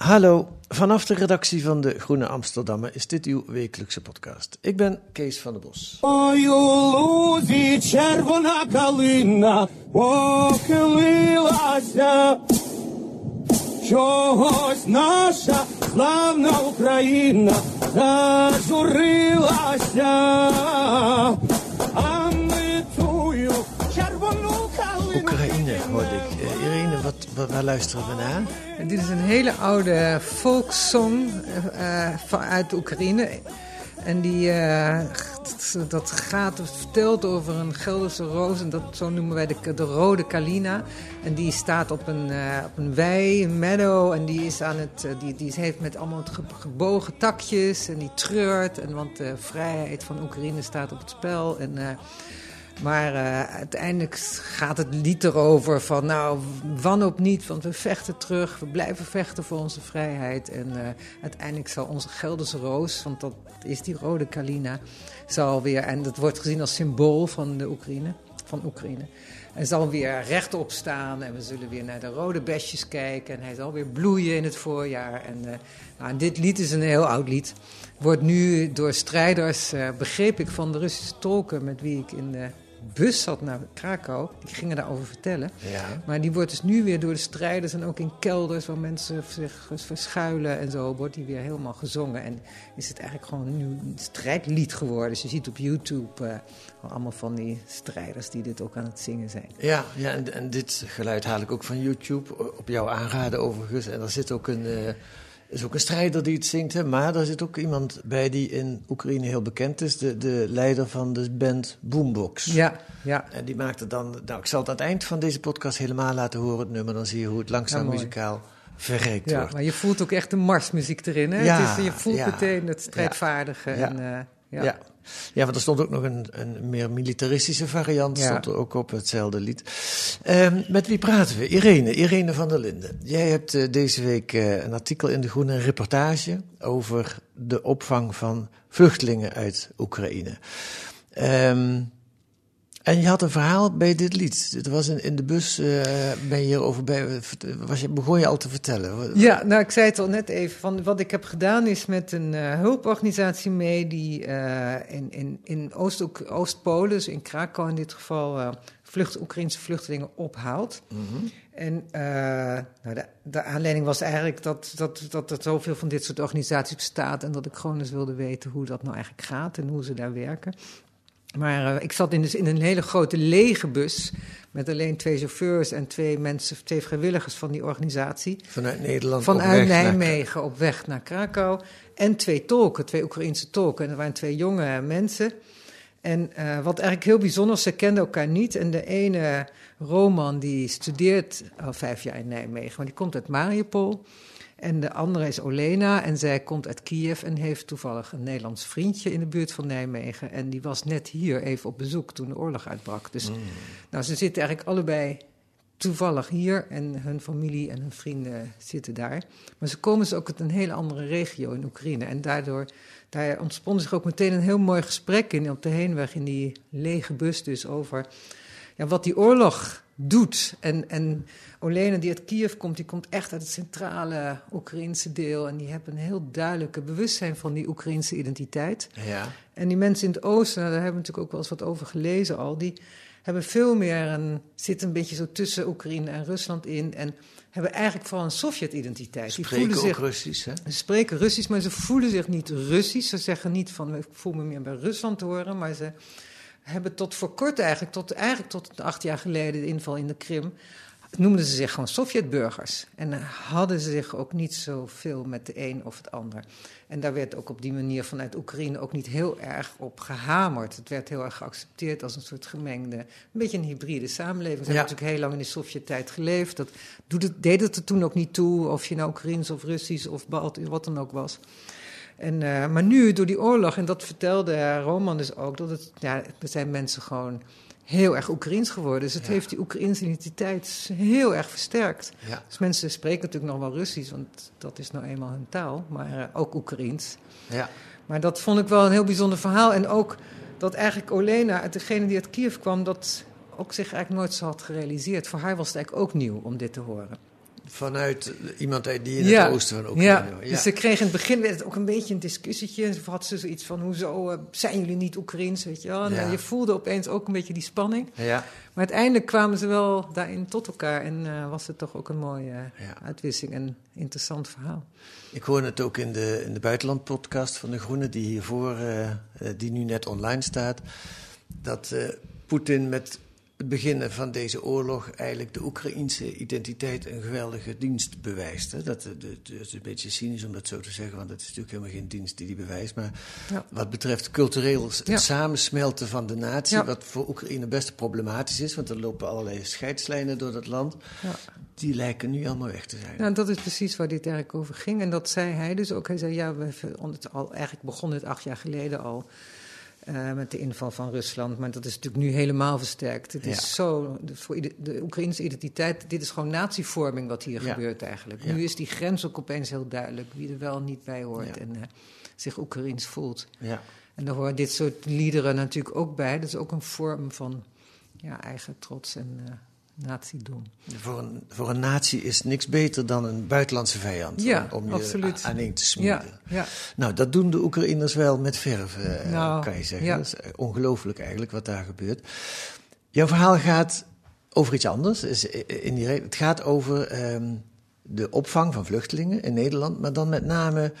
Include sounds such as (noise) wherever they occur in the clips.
Hallo, vanaf de redactie van de Groene Amsterdammer is dit uw wekelijkse podcast. Ik ben Kees van der Bos. Ой, у лузі червона калина похилилася. Чогось наша славна Україна зажурилася. А ми тую червону калину. Oekraïne hoorde ik. waar luisteren we naar? Dit is een hele oude volkssong eh, eh, vanuit Oekraïne. En die, eh, dat gaat, vertelt over een Gelderse roos. En dat, zo noemen wij de, de rode kalina. En die staat op een, op een wei, een meadow. En die, is aan het, die, die heeft met allemaal ge- gebogen takjes. En die treurt. En, want de vrijheid van Oekraïne staat op het spel. En... maar eh, uiteindelijk gaat het lied erover van, nou, wanhoop niet, want we vechten terug, we blijven vechten voor onze vrijheid. En eh, uiteindelijk zal onze Gelderse roos, want dat is die rode Kalina, zal weer, en dat wordt gezien als symbool van de Oekraïne, van Oekraïne. En zal weer rechtop staan en we zullen weer naar de rode besjes kijken. En hij zal weer bloeien in het voorjaar. En, eh, nou, dit lied is een heel oud lied. Wordt nu door strijders, begreep ik van de Russische tolken met wie ik in de bus zat naar Krakau. Die gingen daarover vertellen. Ja. Maar die wordt dus nu weer door de strijders en ook in kelders waar mensen zich verschuilen en zo, wordt die weer helemaal gezongen. En is het eigenlijk gewoon nu een strijdlied geworden. Dus je ziet op YouTube eh, allemaal van die strijders die dit ook aan het zingen zijn. Ja, ja en, en dit geluid haal ik ook van YouTube, op jouw aanraden overigens. En er zit ook een, eh, is ook een strijder die het zingt, hè, maar er zit ook iemand bij die in Oekraïne heel bekend is. De, de leider van de band Boombox. Ja, ja. En die maakte dan, nou ik zal het aan het eind van deze podcast helemaal laten horen, het nummer. Dan zie je hoe het langzaam Ja, muzikaal verrijkt Ja, wordt. maar je voelt ook echt de marsmuziek erin. Hè? Ja, het is, je voelt ja. meteen het strijdvaardige. En, eh, ja. Ja. Want er stond ook nog een, een meer militaristische variant, Ja. stond er ook op hetzelfde lied. Ehm, met wie praten we? Irene, Irene van der Linden. Jij hebt eh, deze week eh, een artikel in De Groene, een reportage over de opvang van vluchtelingen uit Oekraïne. Ehm, en je had een verhaal bij dit lied. Het was in, in de bus, eh, ben je hierover bij, was je, begon je al te vertellen. Ja, nou, ik zei het al net even. Van, wat ik heb gedaan is met een eh, hulporganisatie mee die eh, in, in, in Oost- Oost-Polen, dus in Krakau in dit geval, vlucht, Oekraïnse vluchtelingen ophaalt. En eh, nou, de, de aanleiding was eigenlijk dat, dat, dat er zoveel van dit soort organisaties bestaat en dat ik gewoon eens wilde weten hoe dat nou eigenlijk gaat en hoe ze daar werken. Maar eh, ik zat in, dus in een hele grote lege bus met alleen twee chauffeurs en twee mensen, twee vrijwilligers van die organisatie. Vanuit Nederland Vanuit op weg naar- Nijmegen op weg naar Krakau. En twee tolken, twee Oekraïense tolken. En er waren twee jonge mensen. En eh, wat eigenlijk heel bijzonder is, ze kenden elkaar niet. En de ene, Roman, die studeert al vijf jaar in Nijmegen. Maar die komt uit Mariupol. En de andere is Olena en zij komt uit Kiev en heeft toevallig een Nederlands vriendje in de buurt van Nijmegen. En die was net hier even op bezoek toen de oorlog uitbrak. Dus nou, ze zitten eigenlijk allebei toevallig hier en hun familie en hun vrienden zitten daar. Maar ze komen dus ook uit een hele andere regio in Oekraïne. En daardoor daar ontspon zich ook meteen een heel mooi gesprek in op de heenweg in die lege bus dus over ja, wat die oorlog doet. En, en Olena die uit Kiev komt, die komt echt uit het centrale Oekraïnse deel. En die hebben een heel duidelijke bewustzijn van die Oekraïnse identiteit. Ja. En die mensen in het oosten, nou, daar hebben we natuurlijk ook wel eens wat over gelezen al, die hebben veel meer een, zitten een beetje zo tussen Oekraïne en Rusland in. En hebben eigenlijk vooral een Sovjet-identiteit. Die Spreken voelen ook zich, Russisch, hè? ze spreken Russisch, maar ze voelen zich niet Russisch. Ze zeggen niet van, ik voel me meer bij Rusland te horen. Maar ze hebben tot voor kort eigenlijk, tot, eigenlijk tot acht jaar geleden, de inval in de Krim... noemden ze zich gewoon Sovjetburgers. En hadden ze zich ook niet zoveel met de een of het ander. En daar werd ook op die manier vanuit Oekraïne ook niet heel erg op gehamerd. Het werd heel erg geaccepteerd als een soort gemengde, een beetje een hybride samenleving. Ze Ja. hebben natuurlijk heel lang in de Sovjet-tijd geleefd. Dat deed het er toen ook niet toe, of je nou Oekraïens of Russisch of Baltisch, wat dan ook was. En, eh, maar nu, door die oorlog, en dat vertelde Roman dus ook, dat het, ja, er zijn mensen gewoon heel erg Oekraïens geworden. Dus het Ja. heeft die Oekraïnse identiteit heel erg versterkt. Ja. Dus mensen spreken natuurlijk nog wel Russisch, want dat is nou eenmaal hun taal, maar eh, ook Oekraïens. ja. Maar dat vond ik wel een heel bijzonder verhaal. En ook dat eigenlijk Olena, degene die uit Kiev kwam, dat ook zich eigenlijk nooit zo had gerealiseerd. Voor haar was het eigenlijk ook nieuw om dit te horen. Vanuit iemand die in het oosten van Oekraïne ja. woont. Dus ze kreeg in het begin werd het ook een beetje een discussietje. En had ze zoiets van, hoezo eh, zijn jullie niet Oekraïens, weet je wel? En Ja. eh, je voelde opeens ook een beetje die spanning. ja. Maar uiteindelijk kwamen ze wel daarin tot elkaar. En eh, was het toch ook een mooie Ja. uitwisseling en interessant verhaal. Ik hoorde het ook in de, in de buitenlandpodcast van De Groene, die hiervoor, die nu net online staat. Dat Poetin met het beginnen van deze oorlog eigenlijk de Oekraïense identiteit een geweldige dienst bewijst. Hè? Dat, de- de- het is een beetje cynisch om dat zo te zeggen, want het is natuurlijk helemaal geen dienst die die bewijst. Maar Ja. wat betreft cultureel het Ja. samensmelten van de natie, Ja. wat voor Oekraïne best problematisch is, want er lopen allerlei scheidslijnen door dat land, die lijken nu allemaal weg te zijn. Nou, dat is precies waar dit eigenlijk over ging. En dat zei hij dus ook. Hij zei, ja, we het al, eigenlijk begon het acht jaar geleden al... eh, met de inval van Rusland. Maar dat is natuurlijk nu helemaal versterkt. Het Ja. is zo, de, voor de Oekraïnse identiteit... dit is gewoon natievorming wat hier Ja. gebeurt eigenlijk. Ja. Nu is die grens ook opeens heel duidelijk. Wie er wel niet bij hoort en eh, zich Oekraïens voelt. Ja. En daar horen dit soort liederen natuurlijk ook bij. Dat is ook een vorm van ja, eigen trots en eh natiedom. Voor een, voor een natie is niks beter dan een buitenlandse vijand. Ja, om, om je absoluut. a- aaneen te smeden. Ja, ja. Nou, dat doen de Oekraïners wel met verf, eh, Nou, kan je zeggen. Dat is eh, ongelooflijk eigenlijk wat daar gebeurt. Jouw verhaal gaat over iets anders. Is in die, re- het gaat over ehm, de opvang van vluchtelingen in Nederland, maar dan met name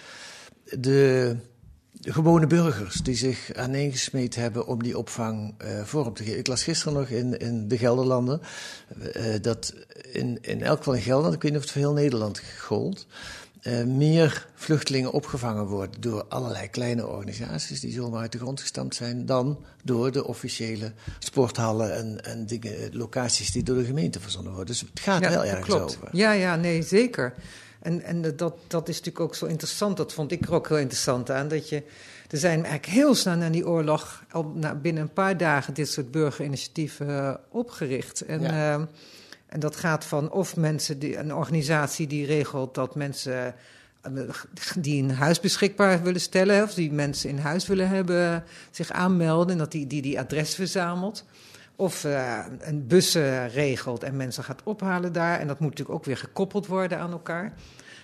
de, de gewone burgers die zich aaneengesmeed hebben om die opvang eh, vorm te geven. Ik las gisteren nog in, in de Gelderlanden eh, dat in, in elk geval in Gelderland, ik weet niet of het voor heel Nederland gold, eh, meer vluchtelingen opgevangen worden door allerlei kleine organisaties die zomaar uit de grond gestampt zijn, dan door de officiële sporthallen en, en dingen, locaties die door de gemeente verzonnen worden. Dus het gaat wel dat ergens klopt. over. Ja, ja, nee, zeker. En, en dat, dat is natuurlijk ook zo interessant. Dat vond ik er ook heel interessant aan. Dat je, er zijn eigenlijk heel snel na die oorlog, al binnen een paar dagen, dit soort burgerinitiatieven eh, opgericht. En, Ja. eh, en dat gaat van of mensen, die, een organisatie die regelt dat mensen eh, die een huis beschikbaar willen stellen, of die mensen in huis willen hebben, zich aanmelden en dat die die, die adres verzamelt. Of eh, een bussen regelt en mensen gaat ophalen daar. En dat moet natuurlijk ook weer gekoppeld worden aan elkaar.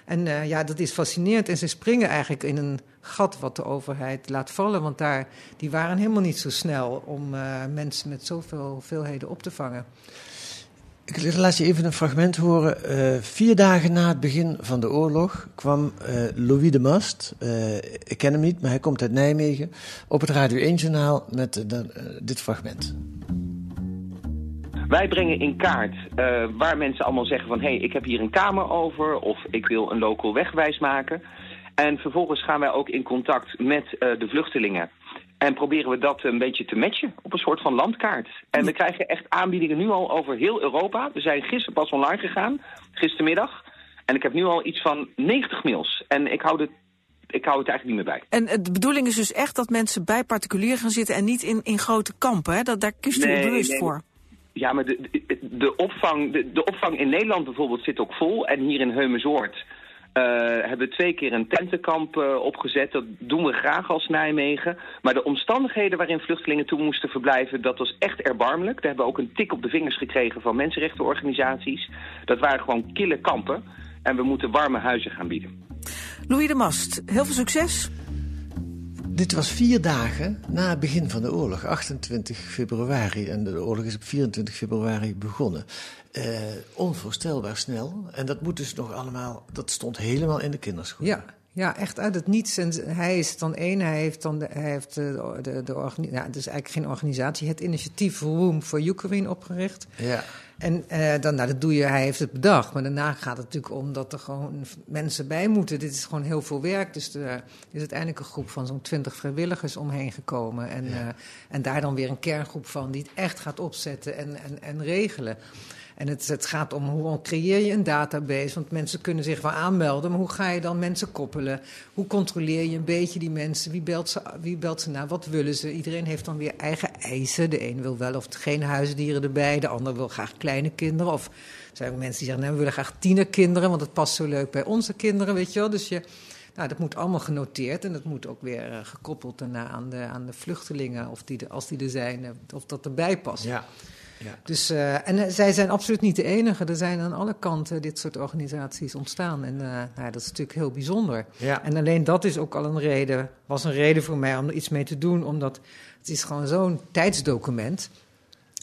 En eh, ja, dat is fascinerend. En ze springen eigenlijk in een gat wat de overheid laat vallen. Want daar, die waren helemaal niet zo snel om eh, mensen met zoveel hoeveelheden op te vangen. Ik laat je even een fragment horen. Vier dagen na het begin van de oorlog kwam Louis de Mast, ik ken hem niet, maar hij komt uit Nijmegen, op het Radio 1-journaal met dit fragment. Wij brengen in kaart eh, waar mensen allemaal zeggen van... hé, hey, ik heb hier een kamer over of ik wil een local wegwijs maken. En vervolgens gaan wij ook in contact met eh, de vluchtelingen. En proberen we dat een beetje te matchen op een soort van landkaart. En we krijgen echt aanbiedingen nu al over heel Europa. We zijn gisteren pas online gegaan, gistermiddag. En ik heb nu al iets van 90 mails. En ik hou, het, ik hou het eigenlijk niet meer bij. En de bedoeling is dus echt dat mensen bij particulier gaan zitten en niet in, in grote kampen. Hè? Dat, daar kiest u Nee, bewust nee. voor. Ja, maar de, opvang, de, opvang in Nederland bijvoorbeeld zit ook vol. En hier in Heumensoord eh, hebben we twee keer een tentenkamp eh, opgezet. Dat doen we graag als Nijmegen. Maar de omstandigheden waarin vluchtelingen toe moesten verblijven... dat was echt erbarmelijk. Daar hebben we ook een tik op de vingers gekregen van mensenrechtenorganisaties. Dat waren gewoon kille kampen. En we moeten warme huizen gaan bieden. Louis de Mast, heel veel succes. Dit was vier dagen na het begin van de oorlog, 28 februari. En de oorlog is op 24 februari begonnen. Eh, onvoorstelbaar snel. En dat moet dus nog allemaal, dat stond helemaal in de kinderschoenen. Ja, ja, echt uit het niets. En hij is dan één, hij heeft dan de, hij heeft de, de, de organi- ja, het is eigenlijk geen organisatie, het initiatief Room for Ukraine opgericht. Ja. En eh, dan, nou, dat doe je, hij heeft het bedacht. Maar daarna gaat het natuurlijk om dat er gewoon mensen bij moeten. Dit is gewoon heel veel werk. Dus er is uiteindelijk een groep van zo'n twintig vrijwilligers omheen gekomen. En, eh, en daar dan weer een kerngroep van die het echt gaat opzetten en, en, en regelen. En het, het gaat om hoe creëer je een database. Want mensen kunnen zich wel aanmelden, maar hoe ga je dan mensen koppelen? Hoe controleer je een beetje die mensen? Wie belt ze, wie belt ze naar? Wat willen ze? Iedereen heeft dan weer eigen eisen. De een wil wel of geen huisdieren erbij, de ander wil graag kleine kinderen. Of er zijn ook mensen die zeggen, nee, we willen graag tienerkinderen, want het past zo leuk bij onze kinderen, weet je wel. Dus je, nou, dat moet allemaal genoteerd en dat moet ook weer eh, gekoppeld daarna aan de, aan de vluchtelingen, of die als die er zijn, eh, of dat erbij past. Ja. Ja. Dus, eh, en eh, zij zijn absoluut niet de enige. Er zijn aan alle kanten dit soort organisaties ontstaan. En eh, nou, dat is natuurlijk heel bijzonder. Ja. En alleen dat is ook al een reden, was een reden voor mij om er iets mee te doen. Omdat het is gewoon zo'n tijdsdocument.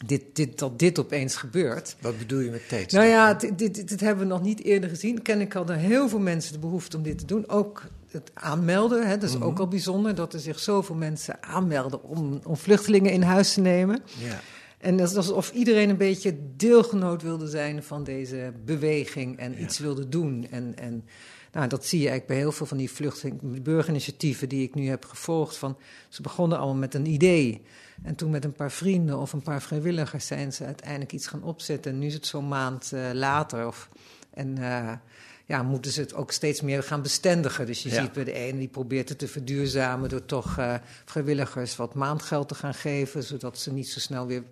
Dit, dit, dat dit opeens gebeurt. Wat bedoel je met tijd? Nou ja, dit, dit, dit hebben we nog niet eerder gezien. Kennelijk hadden heel veel mensen de behoefte om dit te doen. Ook het aanmelden, hè, dat is ook al bijzonder. Dat er zich zoveel mensen aanmelden om, om vluchtelingen in huis te nemen. Ja. En dat is alsof iedereen een beetje deelgenoot wilde zijn van deze beweging en iets wilde doen. En, en nou, dat zie je eigenlijk bij heel veel van die burgerinitiatieven die ik nu heb gevolgd. Van, ze begonnen allemaal met een idee. En toen met een paar vrienden of een paar vrijwilligers zijn ze uiteindelijk iets gaan opzetten. En nu is het zo'n maand eh, later. Of, en eh, ja, moeten ze het ook steeds meer gaan bestendigen. Dus je Ja. ziet bij de ene die probeert het te verduurzamen door toch eh, vrijwilligers wat maandgeld te gaan geven, zodat ze niet zo snel weer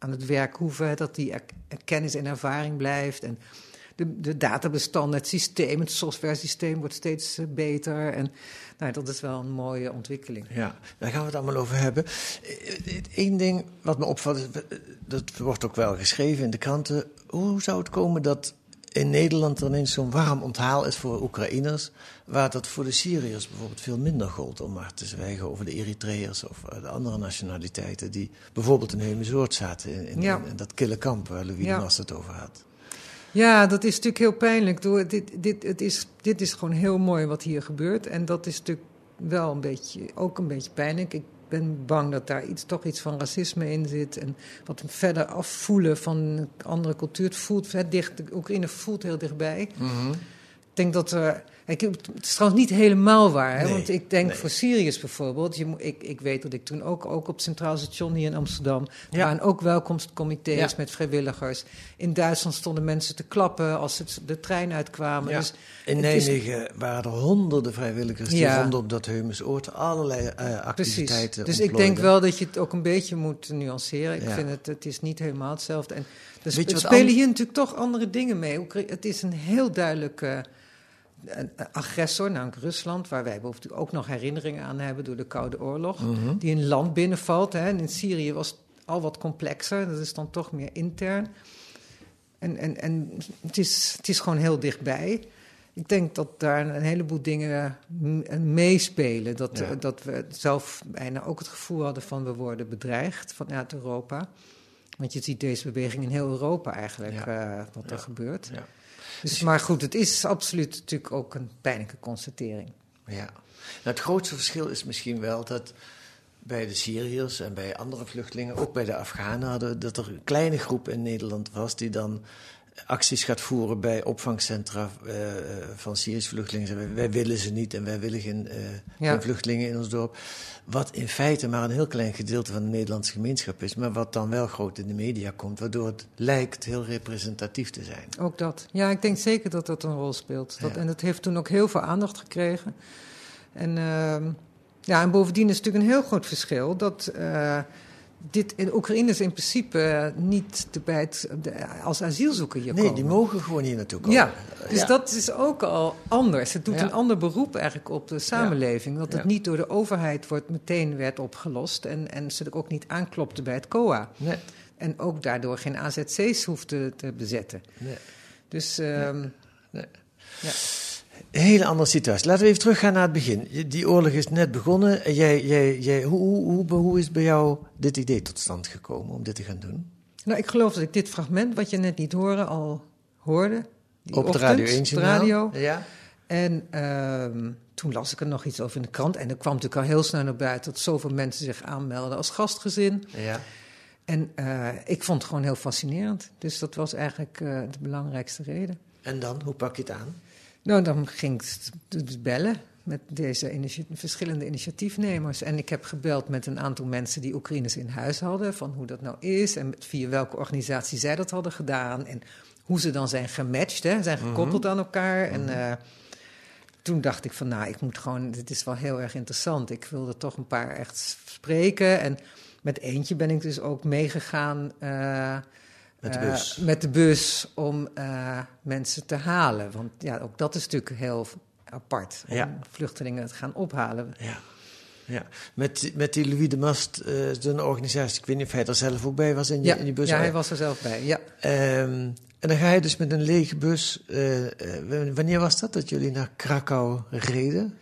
aan het werk hoeven, dat die kennis en ervaring blijft. En de, de databestanden, het systeem, het softwaresysteem wordt steeds eh, beter. En nou, dat is wel een mooie ontwikkeling. Ja, daar gaan we het allemaal over hebben. Eén ding wat me opvalt, eh, dat wordt ook wel geschreven in de kranten. Hoe zou het komen dat in Nederland er ineens zo'n warm onthaal is voor Oekraïners, waar dat voor de Syriërs bijvoorbeeld veel minder gold, om maar te zwijgen over de Eritreërs of eh, de andere nationaliteiten die bijvoorbeeld in Heumensoort zaten, in, in, Ja. in dat kille kamp waar Louis Ja. de Mast het over had. Ja, dat is natuurlijk heel pijnlijk. Door, dit, dit, het is, dit is gewoon heel mooi wat hier gebeurt. En dat is natuurlijk wel een beetje, ook een beetje pijnlijk. Ik ben bang dat daar iets, toch iets van racisme in zit. En wat verder afvoelen van een andere cultuur. Het voelt het dicht, Oekraïne voelt heel dichtbij. Ik denk dat er. Ik, het is trouwens niet helemaal waar. Hè? Nee, want ik denk nee. voor Syriërs bijvoorbeeld. Je, ik, ik weet dat ik toen ook, ook op het Centraal Station hier in Amsterdam. Er Ja. waren ook welkomstcomité's Ja. met vrijwilligers. In Duitsland stonden mensen te klappen als het, de trein uitkwamen. Ja. Dus In is- Nijmegen waren er honderden vrijwilligers die Ja. rondom dat Heumensoort allerlei Precies. activiteiten Dus ik denk wel dat je het ook een beetje moet nuanceren. Ik vind het, het is niet helemaal hetzelfde. En er je er spelen hier natuurlijk toch andere dingen mee. Het is een heel duidelijk eh, een agressor, namelijk Rusland, waar wij bijvoorbeeld ook nog herinneringen aan hebben door de Koude Oorlog, Mhm. die een land binnenvalt. Hè. En in Syrië was het al wat complexer, dat is dan toch meer intern. En, en, en het, is, het is gewoon heel dichtbij. Ik denk dat daar een heleboel dingen meespelen. Dat, Ja. dat we zelf bijna ook het gevoel hadden van we worden bedreigd vanuit Europa. Want je ziet deze beweging in heel Europa eigenlijk, eh, wat er gebeurt. Ja. Dus, maar goed, het is absoluut natuurlijk ook een pijnlijke constatering. Ja. Nou, het grootste verschil is misschien wel dat bij de Syriërs en bij andere vluchtelingen, ook bij de Afghanen, hadden, dat er een kleine groep in Nederland was die dan acties gaat voeren bij opvangcentra eh, van Syrische vluchtelingen. Zeggen, wij willen ze niet en wij willen geen, eh, Ja. geen vluchtelingen in ons dorp. Wat in feite maar een heel klein gedeelte van de Nederlandse gemeenschap is, maar wat dan wel groot in de media komt, waardoor het lijkt heel representatief te zijn. Ook dat. Ja, ik denk zeker dat dat een rol speelt. Dat, Ja. En dat heeft toen ook heel veel aandacht gekregen. En, ehm, ja, en bovendien is het natuurlijk een heel groot verschil dat eh, dit in Oekraïne is in principe eh, niet te bij het, de- als asielzoeker hier Nee, komen. die mogen gewoon hier naartoe komen. Ja, dus Ja. dat is ook al anders. Het doet Ja. een ander beroep eigenlijk op de samenleving. Dat het niet door de overheid wordt meteen werd opgelost. En, en ze ook niet aanklopte bij het COA. Nee, En ook daardoor geen AZC's hoefde te bezetten. nee. Dus ehm, Nee. ja. Een hele andere situatie. Laten we even teruggaan naar het begin. Die oorlog is net begonnen. En jij, jij, jij, hoe, hoe, hoe, hoe is bij jou dit idee tot stand gekomen om dit te gaan doen? Nou, ik geloof dat ik dit fragment, wat je net niet hoorde, al hoorde. Die Op de Radio 1 op de radio. Ja. En ehm, toen las ik er nog iets over in de krant. En er kwam natuurlijk al heel snel naar buiten dat zoveel mensen zich aanmelden als gastgezin. Ja. En eh, ik vond het gewoon heel fascinerend. Dus dat was eigenlijk eh, de belangrijkste reden. En dan, hoe pak je het aan? Nou, dan ging ik dus bellen met deze initi- verschillende initiatiefnemers. En ik heb gebeld met een aantal mensen die Oekraïners in huis hadden. Van hoe dat nou is en via welke organisatie zij dat hadden gedaan. En hoe ze dan zijn gematcht, hè, zijn gekoppeld aan elkaar. En eh, toen dacht ik van, nou, ik moet gewoon, dit is wel heel erg interessant. Ik wilde toch een paar echt spreken. En met eentje ben ik dus ook meegegaan. eh, Met de eh, bus. met de bus om eh, mensen te halen. Want ja, ook dat is natuurlijk heel apart. Om Ja. vluchtelingen te gaan ophalen. Ja. ja. Met, met die Louis de Mast, is een organisatie, ik weet niet of hij er zelf ook bij was in, Ja, in die bus. ja, hij was er zelf bij. Ja. Ehm, en dan ga je dus met een lege bus. wanneer was dat dat jullie naar Krakau reden?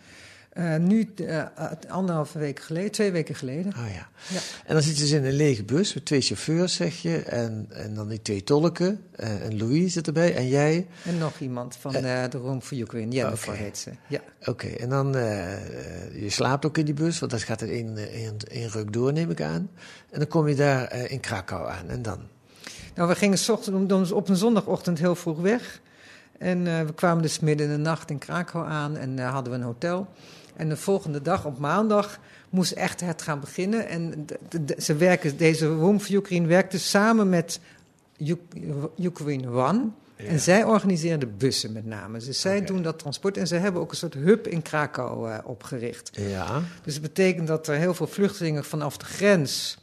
Eh, nu, eh, anderhalve week geleden, twee weken geleden. Oh ja. Ja. En dan zit je dus in een lege bus met twee chauffeurs, zeg je. En, en dan die twee tolken. eh, en Louis zit erbij. En jij. En nog iemand van de Room for Ukraine, Jennifer Oké. heet ze. Ja. Oké, en dan. je slaapt ook in die bus, want dat gaat in één, één, één ruk door, neem ik aan. En dan kom je daar in Krakau aan. En dan? Nou, we gingen ochtend, op een zondagochtend heel vroeg weg. En we kwamen dus midden in de nacht in Krakau aan en hadden we een hotel. En de volgende dag, op maandag, moest echt het gaan beginnen. En de- de- de- ze werken, deze Room for Ukraine werkt dus samen met Uk- Ukraine One. En zij organiseren de bussen met name. Dus zij doen dat transport. En ze hebben ook een soort hub in Krakau eh, opgericht. Ja. Dus het betekent dat er heel veel vluchtelingen vanaf de grens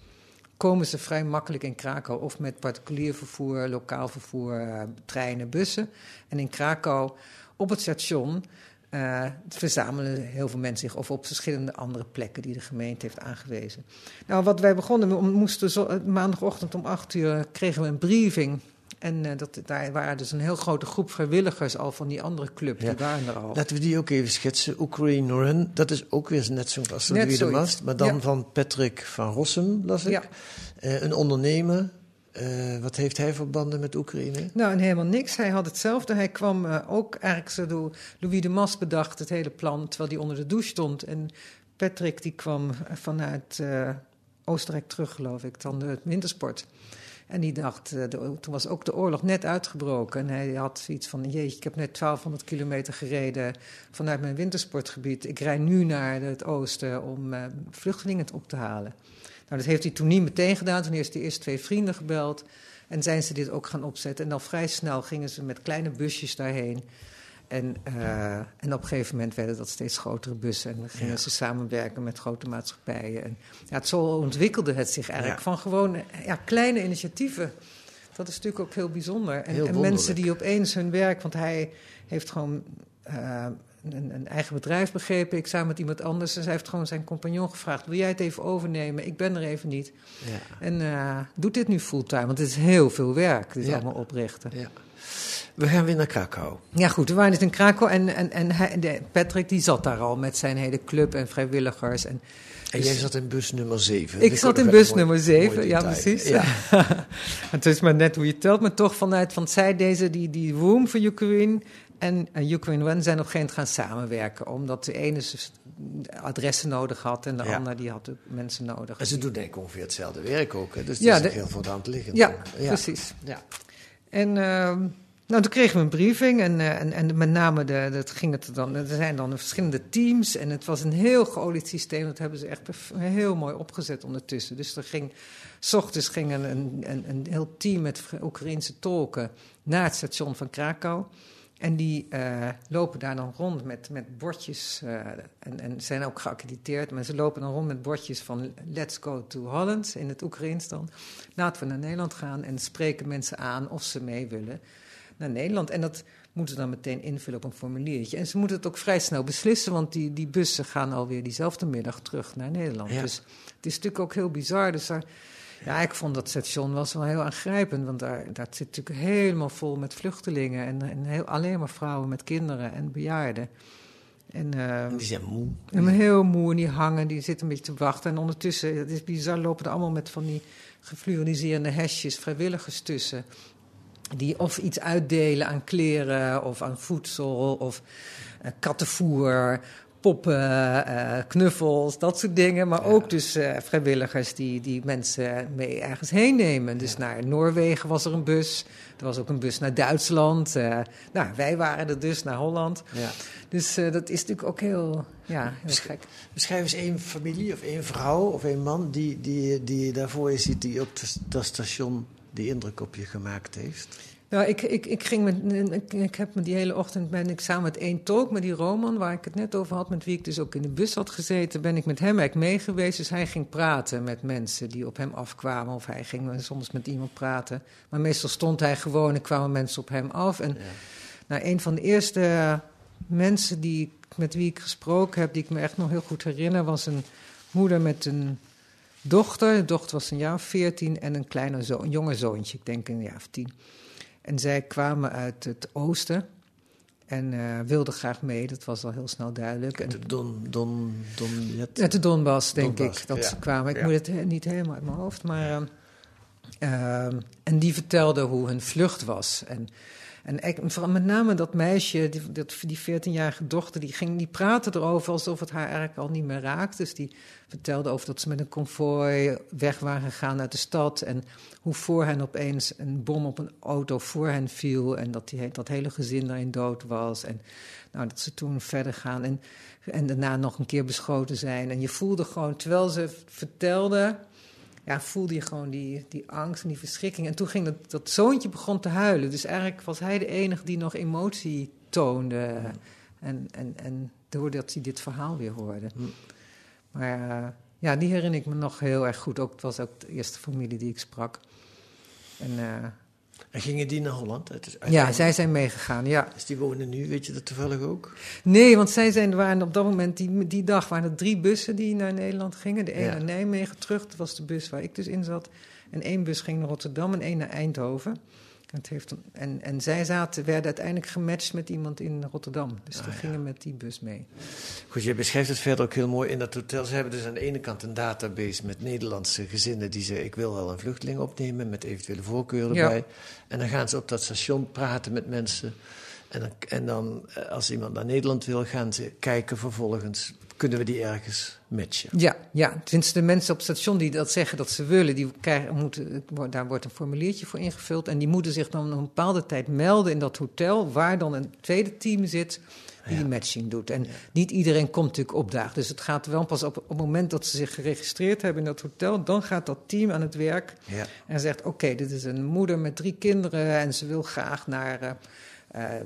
komen ze vrij makkelijk in Krakau. Of met particulier vervoer, lokaal vervoer, eh, treinen, bussen. En in Krakau, op het station, eh, verzamelen heel veel mensen zich. Of op verschillende andere plekken die de gemeente heeft aangewezen. Nou, wat wij begonnen, we moesten zo, eh, maandagochtend om acht uur kregen we een briefing. En eh, dat, daar waren dus een heel grote groep vrijwilligers al van die andere club. Ja. Die waren er al. Laten we die ook even schetsen. Ukraine Run, dat is ook weer net zo'n als de. Mast. Maar dan Ja. van Patrick van Rossum, las ik. Ja. Een ondernemer. Eh, wat heeft hij voor banden met Oekraïne? Nou, helemaal niks. Hij had hetzelfde. Hij kwam eh, ook eigenlijk door Louis de Mas bedacht het hele plan terwijl hij onder de douche stond. En Patrick die kwam vanuit eh, Oostenrijk terug, geloof ik, dan de wintersport. En die dacht, toen was ook de oorlog net uitgebroken. En hij had zoiets van, jeetje, ik heb net 1200 kilometer gereden vanuit mijn wintersportgebied. Ik rijd nu naar het oosten om vluchtelingen op te halen. Nou, dat heeft hij toen niet meteen gedaan. Toen heeft hij eerst twee vrienden gebeld. En zijn ze dit ook gaan opzetten. En dan vrij snel gingen ze met kleine busjes daarheen. En, eh, en op een gegeven moment werden dat steeds grotere bussen. En dan gingen Ja. ze samenwerken met grote maatschappijen. En ja, het, zo ontwikkelde het zich eigenlijk. Ja. Van gewoon ja, kleine initiatieven. Dat is natuurlijk ook heel bijzonder. En, Heel en mensen die opeens hun werk... Want hij heeft gewoon eh, een, een eigen bedrijf begrepen. Ik samen met iemand anders. En zij heeft gewoon zijn compagnon gevraagd... wil jij het even overnemen? Ik ben er even niet. Ja. En eh, doet dit nu fulltime? Want het is heel veel werk, dit Ja. allemaal oprichten. ja. We gaan weer naar Krakau. Ja, goed, we waren dus in Krakau en, en, en hij, Patrick die zat daar al met zijn hele club en vrijwilligers. En, En jij zat in bus nummer 7. ik zat in bus nummer 7, ja precies. Ja. (laughs) het is maar net hoe je telt, maar toch vanuit, van zij deze, die, die Room for Ukraine en uh, Ukraine One zijn op een gegeven moment gaan samenwerken. Omdat de ene adressen nodig had en de Ja. ander die had ook mensen nodig. En ze doen denk ik ongeveer hetzelfde werk ook. Hè? Dus het Ja, is de- heel veel aan het liggen. Ja, Ja. precies. Ja. En ehm, nou, toen kregen we een briefing en, eh, en, en met name de, dat ging het dan, er zijn dan verschillende teams en het was een heel geolied systeem. Dat hebben ze echt heel mooi opgezet ondertussen. Dus er ging, s ochtends ging een, een, een, een heel team met Oekraïnse tolken naar het station van Krakau. En die eh, lopen daar dan rond met, met bordjes. eh, en, en zijn ook geaccrediteerd. Maar ze lopen dan rond met bordjes van Let's go to Holland. In het Oekraïens dan. Laten we naar Nederland gaan. En spreken mensen aan of ze mee willen naar Nederland. En dat moeten ze dan meteen invullen op een formuliertje. En ze moeten het ook vrij snel beslissen. Want die, die bussen gaan alweer diezelfde middag terug naar Nederland. Ja. Dus het is natuurlijk ook heel bizar. Dus daar, Ja, ik vond dat station was wel heel aangrijpend. Want daar, daar zit natuurlijk helemaal vol met vluchtelingen. En, en heel, alleen maar vrouwen met kinderen en bejaarden. En, eh, En die zijn moe. en heel moe en die hangen, die zitten een beetje te wachten. En ondertussen, het is bizar, lopen er allemaal met van die gefluoriserende hesjes vrijwilligers tussen. Die of iets uitdelen aan kleren of aan voedsel of eh, kattenvoer, poppen, eh, knuffels, dat soort dingen. Maar ook dus eh, vrijwilligers die, die mensen mee ergens heen nemen. Dus naar Noorwegen was er een bus. Er was ook een bus naar Duitsland. Eh, nou, wij waren er dus naar Holland. Ja. Dus dat is natuurlijk ook heel, ja, heel Besch- gek. Beschrijf eens één familie of één vrouw of één man die, die, die je daarvoor je ziet, die op dat station die indruk op je gemaakt heeft. Nou, ik, ik, ik, ging met, ik, ik heb me die hele ochtend ben ik samen met één tolk, met die Roman, waar ik het net over had, met wie ik dus ook in de bus had gezeten, ben ik met hem eigenlijk mee geweest. Dus hij ging praten met mensen die op hem afkwamen, of hij ging soms met iemand praten. Maar meestal stond hij gewoon en kwamen mensen op hem af. En nou, een van de eerste mensen die, ik- met wie ik gesproken heb, die ik me echt nog heel goed herinner, was een moeder met een dochter. De dochter was een jaar of veertien en een kleine zo, een jonge zoontje, ik denk een jaar of tien. En zij kwamen uit het oosten en eh, wilden graag mee, dat was al heel snel duidelijk. En, De Don, Don, Don, uit de Donbass, denk Donbass, ik, dat ja. ze kwamen. Ik Ja. moet het he- niet helemaal uit mijn hoofd, maar... ehm, ehm, en die vertelde hoe hun vlucht was. En, en met name dat meisje, die, die 14-jarige dochter, die, ging, die praatte erover alsof het haar eigenlijk al niet meer raakt. Dus die vertelde over dat ze met een konvooi weg waren gegaan uit de stad. En hoe voor hen opeens een bom op een auto voor hen viel. En dat die, dat hele gezin daarin dood was. En nou, dat ze toen verder gaan. En, en daarna nog een keer beschoten zijn. En je voelde gewoon, terwijl ze vertelde, ja, voelde je gewoon die, die angst en die verschrikking. En toen ging dat, dat zoontje begon te huilen. Dus eigenlijk was hij de enige die nog emotie toonde. En, en, en doordat hij dit verhaal weer hoorde. Maar eh, ja, die herinner ik me nog heel erg goed. Ook, het was ook de eerste familie die ik sprak. En, eh, En gingen die naar Holland? Het is ja, zij zijn meegegaan, ja. Dus die wonen nu, weet je dat toevallig ook? Nee, want zij zijn, waren op dat moment, die, die dag waren er drie bussen die naar Nederland gingen. De een Ja. naar Nijmegen terug, dat was de bus waar ik dus in zat. En één bus ging naar Rotterdam en één naar Eindhoven. Het heeft, en, en zij zaten, werden uiteindelijk gematcht met iemand in Rotterdam. Dus die gingen met die bus mee. Goed, je beschrijft het verder ook heel mooi in dat hotel. Ze hebben dus aan de ene kant een database met Nederlandse gezinnen die zeggen: Ik wil wel een vluchteling opnemen met eventuele voorkeuren Ja. erbij. En dan gaan ze op dat station praten met mensen. En dan, en dan, eh, als iemand naar Nederland wil, gaan ze kijken vervolgens: kunnen we die ergens matchen? Ja, ja, tenminste de mensen op het station die dat zeggen dat ze willen, die krijgen, moeten, daar wordt een formuliertje voor ingevuld. En die moeten zich dan een bepaalde tijd melden in dat hotel, waar dan een tweede team zit die die matching doet. En niet iedereen komt natuurlijk opdagen. Dus het gaat wel pas op, op het moment dat ze zich geregistreerd hebben in dat hotel, dan gaat dat team aan het werk Ja. en zegt: Oké, dit is een moeder met drie kinderen en ze wil graag naar. eh,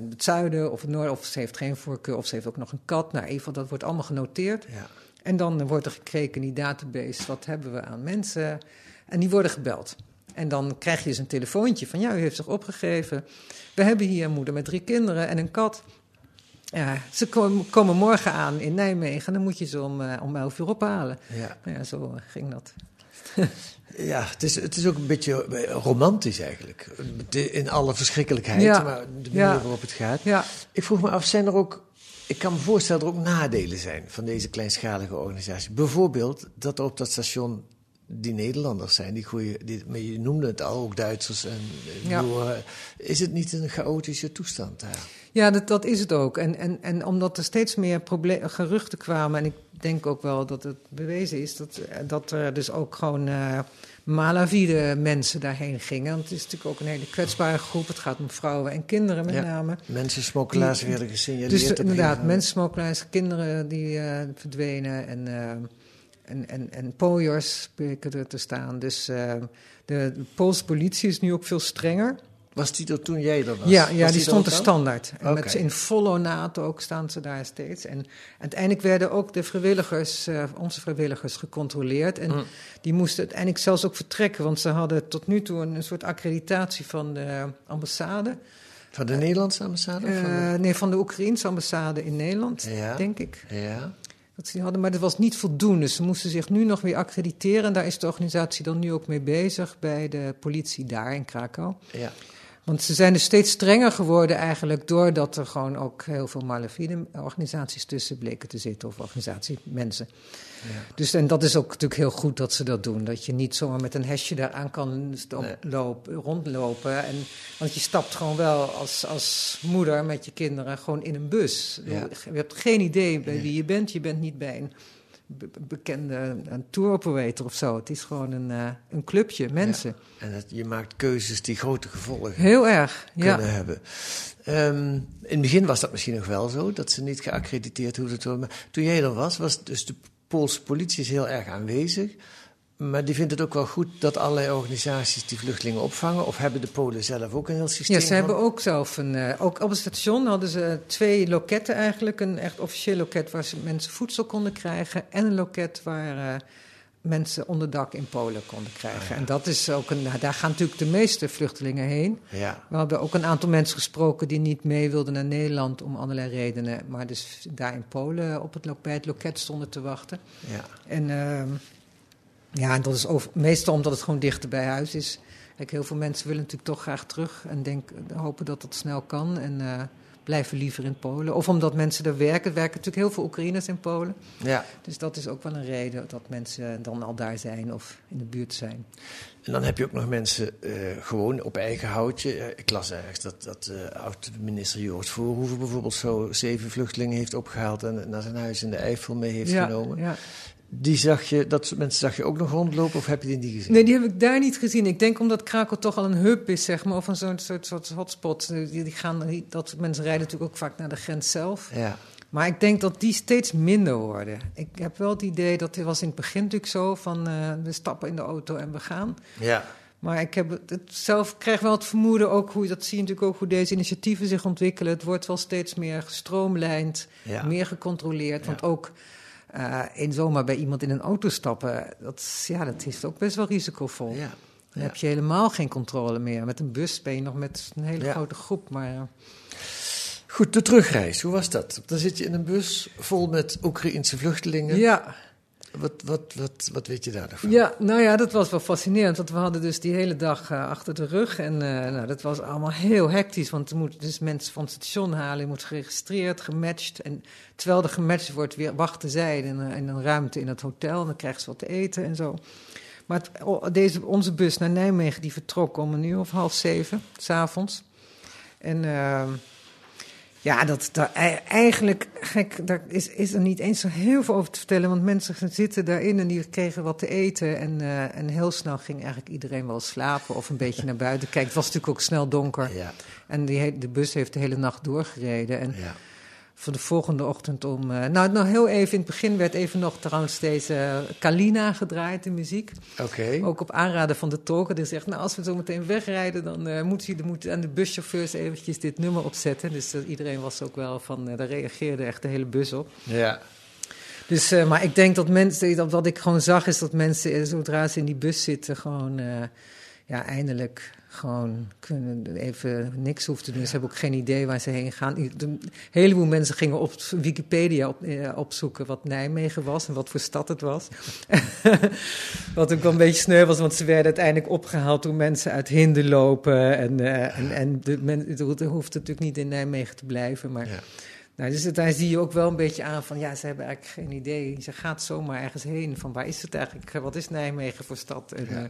het zuiden of het noorden, of ze heeft geen voorkeur, of ze heeft ook nog een kat. Nou, geval, dat wordt allemaal genoteerd. Ja. En dan wordt er gekeken in die database, wat hebben we aan mensen? En die worden gebeld. En dan krijg je dus een telefoontje van, ja, u heeft zich opgegeven. We hebben hier een moeder met drie kinderen en een kat. Ja, ze komen, morgen aan in Nijmegen en dan moet je ze om, eh, om 11 uur ophalen. Ja. Nou ja, zo eh, ging dat. (laughs) Ja, het is, het is ook een beetje eh, romantisch eigenlijk. In alle verschrikkelijkheid, Ja. maar de manier Ja. waarop het gaat. Ja, Ik vroeg me af, zijn er ook... Ik kan me voorstellen dat er ook nadelen zijn van deze kleinschalige organisatie. Bijvoorbeeld dat er op dat station die Nederlanders zijn, die maar je noemde het al, ook Duitsers. En, Ja. is het niet een chaotische toestand daar? Ja, dat, dat is het ook. En, en, en omdat er steeds meer geruchten kwamen, en ik denk ook wel dat het bewezen is, dat, eh, dat er dus ook gewoon eh malavide mensen daarheen gingen. Want het is natuurlijk ook een hele kwetsbare groep. Het gaat om vrouwen en kinderen met Ja. name. Mensensmokkelaars werden gesignaleerd. Dus inderdaad, mensensmokkelaars, kinderen die eh, verdwenen en, eh, en, en, en pooiers bleken er te staan. Dus de, de Poolse politie is nu ook veel strenger. Was die er toen jij er was? Ja, Was ja die stond er standaard. En met, in volle ornato ook staan ze daar steeds. En uiteindelijk werden ook de vrijwilligers, eh, onze vrijwilligers, gecontroleerd. En Mm. die moesten uiteindelijk zelfs ook vertrekken, want ze hadden tot nu toe een, een soort accreditatie van de ambassade. Van de Nederlandse ambassade? of van de- Eh, nee, van de Oekraïense ambassade in Nederland, Ja. denk ik. Ja. Dat ze die hadden, maar dat was niet voldoende. Ze moesten zich nu nog weer accrediteren. En daar is de organisatie dan nu ook mee bezig bij de politie daar in Krakau. Ja. Want ze zijn dus steeds strenger geworden eigenlijk doordat er gewoon ook heel veel malafide organisaties tussen bleken te zitten of organisatiemensen. Ja. Dus en dat is ook natuurlijk heel goed dat ze dat doen. Dat je niet zomaar met een hesje daaraan kan Nee. lopen, rondlopen. En, want je stapt gewoon wel als, als moeder met je kinderen gewoon in een bus. Ja. Je hebt geen idee bij wie je bent. Je bent niet bij een be- bekende een tour operator of zo. Het is gewoon een, eh, een clubje mensen. En dat, je maakt keuzes die grote gevolgen Heel erg, ja. kunnen hebben. Ehm, in het begin was dat misschien nog wel zo, dat ze niet geaccrediteerd hoefden te worden. Maar toen jij er was, was dus de Poolse politie is heel erg aanwezig. Maar die vindt het ook wel goed dat allerlei organisaties die vluchtelingen opvangen. Of hebben de Polen zelf ook een heel systeem? Ja, ze hebben ook zelf een. eh, ook op het station hadden ze twee loketten eigenlijk. Een echt officieel loket waar ze mensen voedsel konden krijgen. En een loket waar eh, mensen onderdak in Polen konden krijgen. Ja. En dat is ook een. daar gaan natuurlijk de meeste vluchtelingen heen. Ja, We hebben ook een aantal mensen gesproken die niet mee wilden naar Nederland om allerlei redenen. Maar dus daar in Polen op het, bij het loket stonden te wachten. ja. En ehm, ja, en dat is over, meestal omdat het gewoon dichter bij huis is. Kijk, heel veel mensen willen natuurlijk toch graag terug en denk, hopen dat dat snel kan. En eh, blijven liever in Polen. Of omdat mensen er werken. Er werken natuurlijk heel veel Oekraïners in Polen. ja. Dus dat is ook wel een reden dat mensen dan al daar zijn of in de buurt zijn. En dan heb je ook nog mensen eh, gewoon op eigen houtje. Ik las ergens dat, dat eh, oud-minister Joost Voorhoeven bijvoorbeeld zo zeven vluchtelingen heeft opgehaald en naar zijn huis in de Eifel mee heeft ja, genomen. Ja. Die zag je, dat soort mensen zag je ook nog rondlopen of heb je die niet gezien? Nee, die heb ik daar niet gezien. Ik denk omdat Krakow toch al een hub is, zeg maar, of een soort, soort, soort hotspot. Die, die gaan, dat mensen rijden natuurlijk ook vaak naar de grens zelf. Ja, Maar ik denk dat die steeds minder worden. Ik heb wel het idee dat het was in het begin natuurlijk zo van eh, we stappen in de auto en we gaan. ja, Maar ik heb het, het zelf krijg wel het vermoeden ook hoe dat zie je natuurlijk ook hoe deze initiatieven zich ontwikkelen. Het wordt wel steeds meer gestroomlijnd, ja. meer gecontroleerd. Want Ja. ook eh in zomaar bij iemand in een auto stappen, dat, is- ja, dat is ook best wel risicovol. ja. Dan Ja. heb je helemaal geen controle meer. Met een bus ben je nog met een hele Ja. grote groep. Maar eh, Goed, de terugreis, hoe was dat? Dan zit je in een bus vol met Oekraïense vluchtelingen. ja, Wat, wat, wat, wat weet je daar? Ja, nou ja, dat was wel fascinerend. Want we hadden dus die hele dag eh, achter de rug. En eh, nou, dat was allemaal heel hectisch. Want er moeten dus mensen van het station halen. Je moet geregistreerd, gematcht. En terwijl er gematcht wordt, weer wachten zij in, een- in een ruimte in het hotel. En dan krijgen ze wat te eten en zo. Maar deze, onze bus naar Nijmegen die vertrok om een uur of half zeven, s'avonds. En ehm, ja, dat, daar, ei- eigenlijk, gek, daar is, is er niet eens zo heel veel over te vertellen. Want mensen zitten daarin en die kregen wat te eten. En, eh, en heel snel ging eigenlijk iedereen wel slapen of een beetje naar buiten kijken. Het was natuurlijk ook snel donker. Ja, En die, de bus heeft de hele nacht doorgereden. En ja. Voor de volgende ochtend om... eh, nou, nou, heel even in het begin werd even nog trouwens deze eh, Kalina gedraaid, de muziek. Oké. Ook op aanraden van de tolken. Die zegt, nou, als we zo meteen wegrijden... dan eh moeten jullie moeten aan de buschauffeurs eventjes dit nummer opzetten. Dus iedereen was ook wel van... eh, daar reageerde echt de hele bus op. Ja, Dus, maar ik denk dat mensen... Dat wat ik gewoon zag is dat mensen, zodra ze in die bus zitten... gewoon, ja, eindelijk gewoon kunnen even niks hoeven te doen. Ze hebben ook geen idee waar ze heen gaan. Een heleboel mensen gingen op Wikipedia op, eh, opzoeken wat Nijmegen was en wat voor stad het was. (laughs) wat ook wel een beetje sneu was, want ze werden uiteindelijk opgehaald door mensen uit Hinderlopen. En, eh, en, en de men, het hoeft natuurlijk niet in Nijmegen te blijven, maar... ja. Nou, dus daar zie je ook wel een beetje aan van, ja, ze hebben eigenlijk geen idee. Ze gaat zomaar ergens heen. Van waar is het eigenlijk? Wat is Nijmegen voor stad? En, Ja, eh,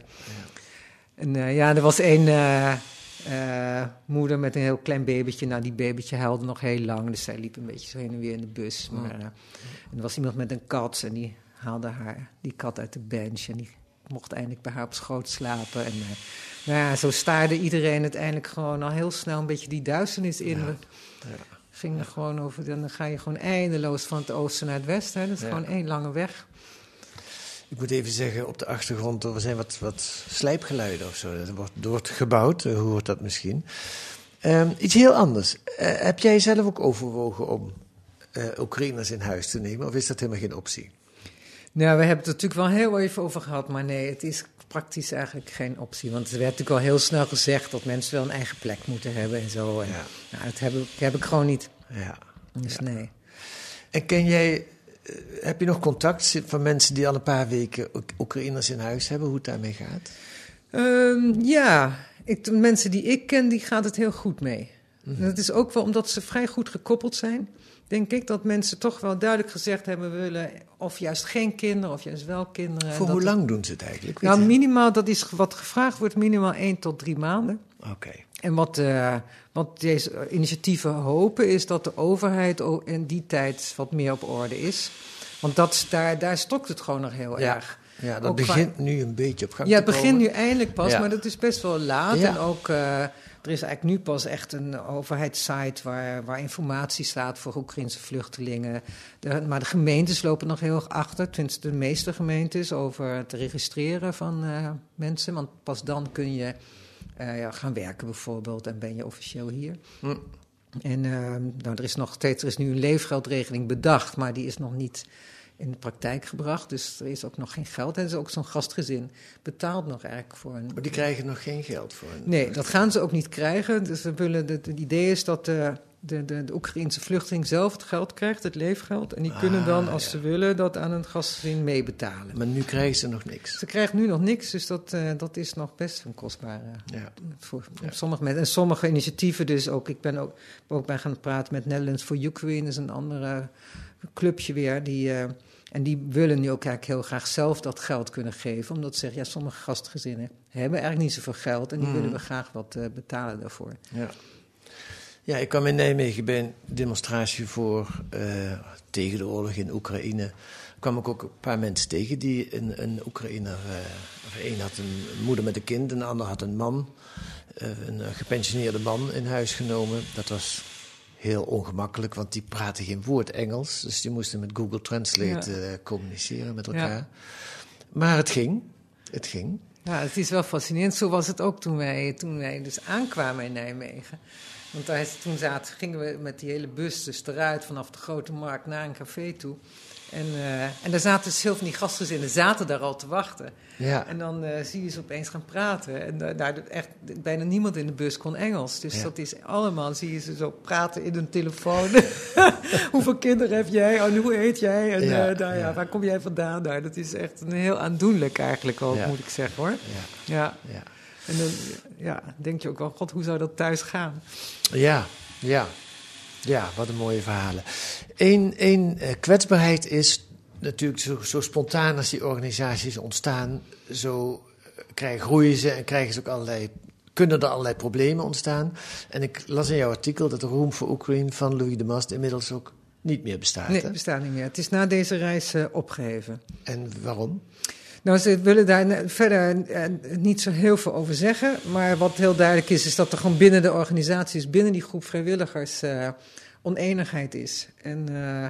en eh, ja, er was één eh, eh, moeder met een heel klein babytje. Nou, die babytje huilde nog heel lang. Dus zij liep een beetje zo heen en weer in de bus. Oh. Maar en er was iemand met een kat en die haalde haar, die kat uit de bench. En die mocht eindelijk bij haar op schoot slapen. En nou ja, zo staarde iedereen uiteindelijk gewoon al heel snel een beetje die duisternis in. Ja, We gingen gewoon over, dan ga je gewoon eindeloos van het oosten naar het westen. Hè. Dat is gewoon één lange weg. Ik moet even zeggen, op de achtergrond, er zijn wat, wat slijpgeluiden of zo. Er wordt, er wordt gebouwd, eh, hoe hoort dat misschien? Ehm, iets heel anders. Eh, heb jij zelf ook overwogen om eh Oekraïners in huis te nemen? Of is dat helemaal geen optie? Nou, we hebben het er natuurlijk wel heel even over gehad, maar nee, het is praktisch eigenlijk geen optie. Want er werd natuurlijk al heel snel gezegd dat mensen wel een eigen plek moeten hebben en zo. En, Ja. nou, dat heb ik, heb ik gewoon niet. Ja. Dus Ja. nee. En ken jij heb je nog contact van mensen die al een paar weken Oek- Oekraïners in huis hebben, hoe het daarmee gaat? Ehm, ja, ik, de mensen die ik ken, die gaat het heel goed mee. Mhm. Dat is ook wel omdat ze vrij goed gekoppeld zijn. Denk ik dat mensen toch wel duidelijk gezegd hebben: we willen of juist geen kinderen of juist wel kinderen. Voor hoe lang doen ze het eigenlijk? Nou, minimaal, dat is wat gevraagd wordt, minimaal 1 tot 3 maanden. Oké. En wat, eh, wat deze initiatieven hopen, is dat de overheid in die tijd wat meer op orde is. Want dat, daar, daar stokt het gewoon nog heel Ja. erg. Ja, dat Ook qua- begint nu een beetje op gang Ja, te het begint komen. nu eindelijk pas, Ja. maar dat is best wel laat. Ja. En ook, eh, er is eigenlijk nu pas echt een overheidssite waar, waar informatie staat voor Oekraïnse vluchtelingen. De, maar de gemeentes lopen nog heel erg achter, tenminste de meeste gemeentes, over het registreren van eh, mensen. Want pas dan kun je eh, ja, gaan werken bijvoorbeeld en ben je officieel hier. Hm. En eh, nou, er is nog steeds, er is nu een leefgeldregeling bedacht, maar die is nog niet in de praktijk gebracht. Dus er is ook nog geen geld. En is ook zo'n gastgezin betaalt nog eigenlijk voor een. Maar die krijgen nog geen geld voor. Een, Nee, dat gaan ze ook niet krijgen. Dus we willen, het idee is dat de, de, de, de Oekraïnse vluchteling zelf het geld krijgt, het leefgeld. En die kunnen Ah, dan, als ja. ze willen, dat aan een gastgezin meebetalen. Maar nu krijgen ze nog niks. Ze krijgt nu nog niks, dus dat, eh, dat is nog best een kostbare Ja. voor, sommige mensen. En sommige initiatieven dus ook. Ik ben ook, ook bij gaan praten met Netherlands for Ukraine, is een andere clubje weer. Die, eh, en die willen nu ook eigenlijk heel graag zelf dat geld kunnen geven. Omdat ze zeggen, ja, sommige gastgezinnen hebben eigenlijk niet zoveel geld. En die Mhm. willen we graag wat eh, betalen daarvoor. Ja. Ja, ik kwam in Nijmegen bij een demonstratie voor eh, tegen de oorlog in Oekraïne. kwam ik ook een paar mensen tegen die een, een Oekraïner. of een had een moeder met een kind, een ander had een man, eh, een gepensioneerde man in huis genomen. Dat was heel ongemakkelijk, want die praten geen woord Engels. Dus die moesten met Google Translate Ja. communiceren met Ja. elkaar. Maar het ging. Het ging. Ja, het is wel fascinerend. Zo was het ook toen wij, toen wij dus aankwamen in Nijmegen. Want daar, toen zaten, gingen we met die hele bus dus eruit vanaf de Grote Markt naar een café toe. En, eh, en daar zaten dus heel veel die gastgezinnen zaten daar al te wachten. Ja. En dan eh, zie je ze opeens gaan praten. En eh, daar echt bijna niemand in de bus kon Engels. Dus Ja. dat is allemaal, zie je ze zo praten in hun telefoon. (laughs) Hoeveel kinderen heb jij? En hoe heet jij? En Ja, nou, ja, waar kom jij vandaan? Nou, dat is echt een heel aandoenlijk eigenlijk ook, moet ik zeggen hoor. Ja. Ja. Ja. En dan ja, denk je ook wel, god, hoe zou dat thuis gaan? Ja, ja. Ja, wat een mooie verhalen. Eén één, eh, kwetsbaarheid is natuurlijk zo, zo spontaan als die organisaties ontstaan, zo eh, krijgen, groeien ze en krijgen ze ook allerlei, kunnen er allerlei problemen ontstaan. En ik las in jouw artikel dat de Room for Ukraine van Louis de Mast inmiddels ook niet meer bestaat. Nee, hè? het bestaat niet meer. Het is na deze reis eh, opgeheven. En waarom? Nou, ze willen daar verder eh, niet zo heel veel over zeggen. Maar wat heel duidelijk is, is dat er gewoon binnen de organisaties, binnen die groep vrijwilligers, eh, oneenigheid is. En eh,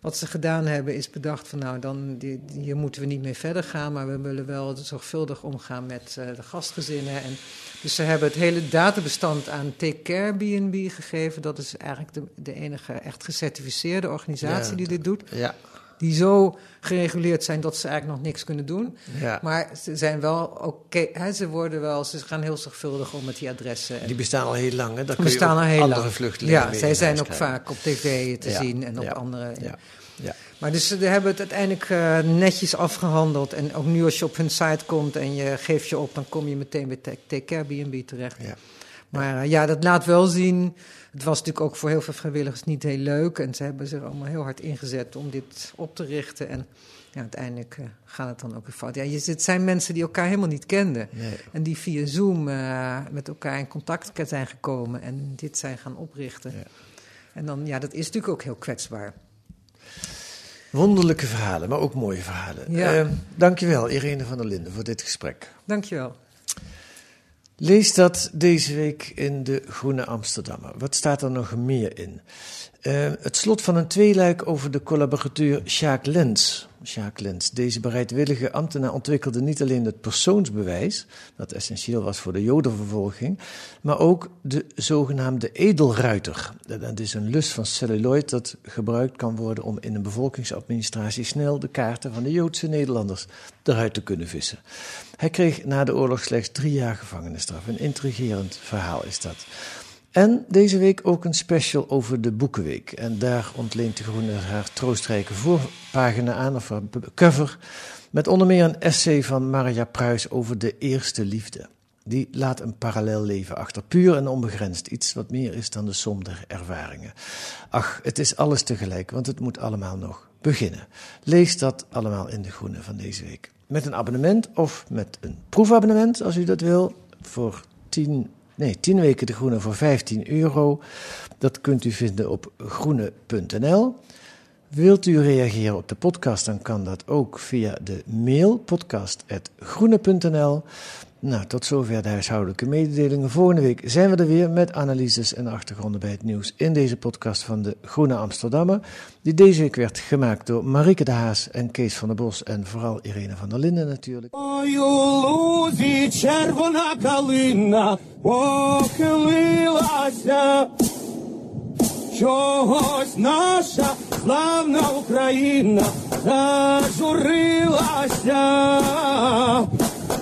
wat ze gedaan hebben, is bedacht van nou, dan, die, hier moeten we niet mee verder gaan. Maar we willen wel zorgvuldig omgaan met de gastgezinnen. En, dus ze hebben het hele databestand aan Take Care BNB gegeven. Dat is eigenlijk de, de enige echt gecertificeerde organisatie Ja, die dit doet Ja, die zo gereguleerd zijn dat ze eigenlijk nog niks kunnen doen. ja. Maar ze zijn wel oké, hè, ze worden wel, ze gaan heel zorgvuldig om met die adressen. En die bestaan al heel lang. Hè? Je bestaan al heel andere lang. vluchtelingen Ja, zij zijn ook krijgen. vaak op tv te Ja, zien en op ja, andere. Ja, ja. Maar dus ze hebben het uiteindelijk eh, netjes afgehandeld. En ook nu als je op hun site komt en je geeft je op, dan kom je meteen bij Take B&B terecht. ja. Maar eh, ja, dat laat wel zien. Het was natuurlijk ook voor heel veel vrijwilligers niet heel leuk. En ze hebben zich allemaal heel hard ingezet om dit op te richten. En ja, uiteindelijk eh, gaat het dan ook weer fout. Ja, je, het zijn mensen die elkaar helemaal niet kenden. Nee. En die via Zoom eh, met elkaar in contact zijn gekomen. En dit zijn gaan oprichten. Ja. En dan, ja, dat is natuurlijk ook heel kwetsbaar. Wonderlijke verhalen, maar ook mooie verhalen. Ja. Eh, dankjewel, Irene van der Linden, voor dit gesprek. Dankjewel. Lees dat deze week in de Groene Amsterdammer. Wat staat er nog meer in? Eh, het slot van een tweeluik over de collaborateur Sjaak Lens. Sjaak Lens. Deze bereidwillige ambtenaar ontwikkelde niet alleen het persoonsbewijs, dat essentieel was voor de jodenvervolging, maar ook de zogenaamde edelruiter. Dat is een lus van celluloid dat gebruikt kan worden om in een bevolkingsadministratie snel de kaarten van de Joodse Nederlanders eruit te kunnen vissen. Hij kreeg na de oorlog slechts drie jaar gevangenisstraf. Een intrigerend verhaal is dat. En deze week ook een special over de Boekenweek. En daar ontleent De Groene haar troostrijke voorpagina aan, of haar cover, met onder meer een essay van Marja Pruis over de eerste liefde. Die laat een parallel leven achter, puur en onbegrensd. Iets wat meer is dan de som der ervaringen. Ach, het is alles tegelijk, want het moet allemaal nog beginnen. Lees dat allemaal in De Groene van deze week. Met een abonnement of met een proefabonnement, als u dat wil, voor 10 Nee, 10 weken de groene voor 15 euro. Dat kunt u vinden op groene.nl. Wilt u reageren op de podcast, dan kan dat ook via de mail podcast.groene.nl. Nou, tot zover de huishoudelijke mededelingen. Volgende week zijn we er weer met analyses en achtergronden bij het nieuws in deze podcast van de Groene Amsterdammer. Die deze week werd gemaakt door Marike de Haas en Kees van der Bos en vooral Irene van der Linden natuurlijk. Ой, у славна Україна зажурилася,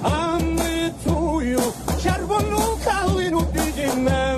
а ми цю червону калину підіймемо.